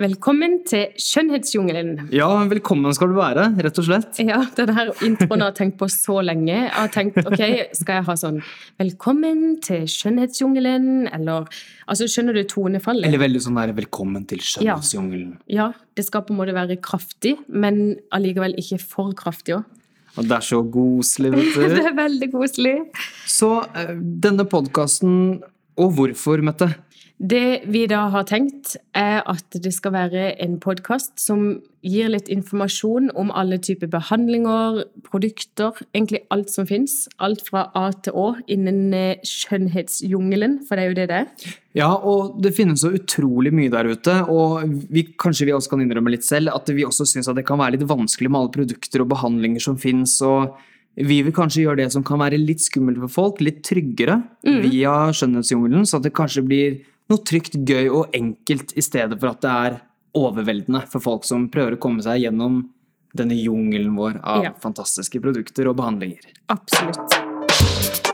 velkommen til Skjønnhetsjungelen. Ja, velkommen skal du være, rett og slett. Ja, den her introen har jeg tenkt på så lenge. Jeg har tenkt, ok, Skal jeg ha sånn 'Velkommen til Skjønnhetsjungelen', eller altså Skjønner du tonefallet? Eller veldig sånn der 'Velkommen til skjønnhetsjungelen'. Ja, det skal på en måte være kraftig, men allikevel ikke for kraftig òg. Og det er så koselig, vet du. Det er veldig koselig. Så eh, denne podkasten Og hvorfor, Mette? Det vi da har tenkt, er at det skal være en podkast som gir litt informasjon om alle typer behandlinger, produkter, egentlig alt som fins. Alt fra A til Å innen eh, skjønnhetsjungelen, for det er jo det det er. Ja, og det finnes så utrolig mye der ute, og vi, kanskje vi også kan innrømme litt selv at vi også syns det kan være litt vanskelig med alle produkter og behandlinger som fins. og vi vil kanskje gjøre det som kan være litt skummelt for folk, litt tryggere via skjønnhetsjungelen, så at det kanskje blir noe trygt, gøy og enkelt i stedet for at det er overveldende for folk som prøver å komme seg gjennom denne jungelen vår av Ja. fantastiske produkter og behandlinger. Absolutt.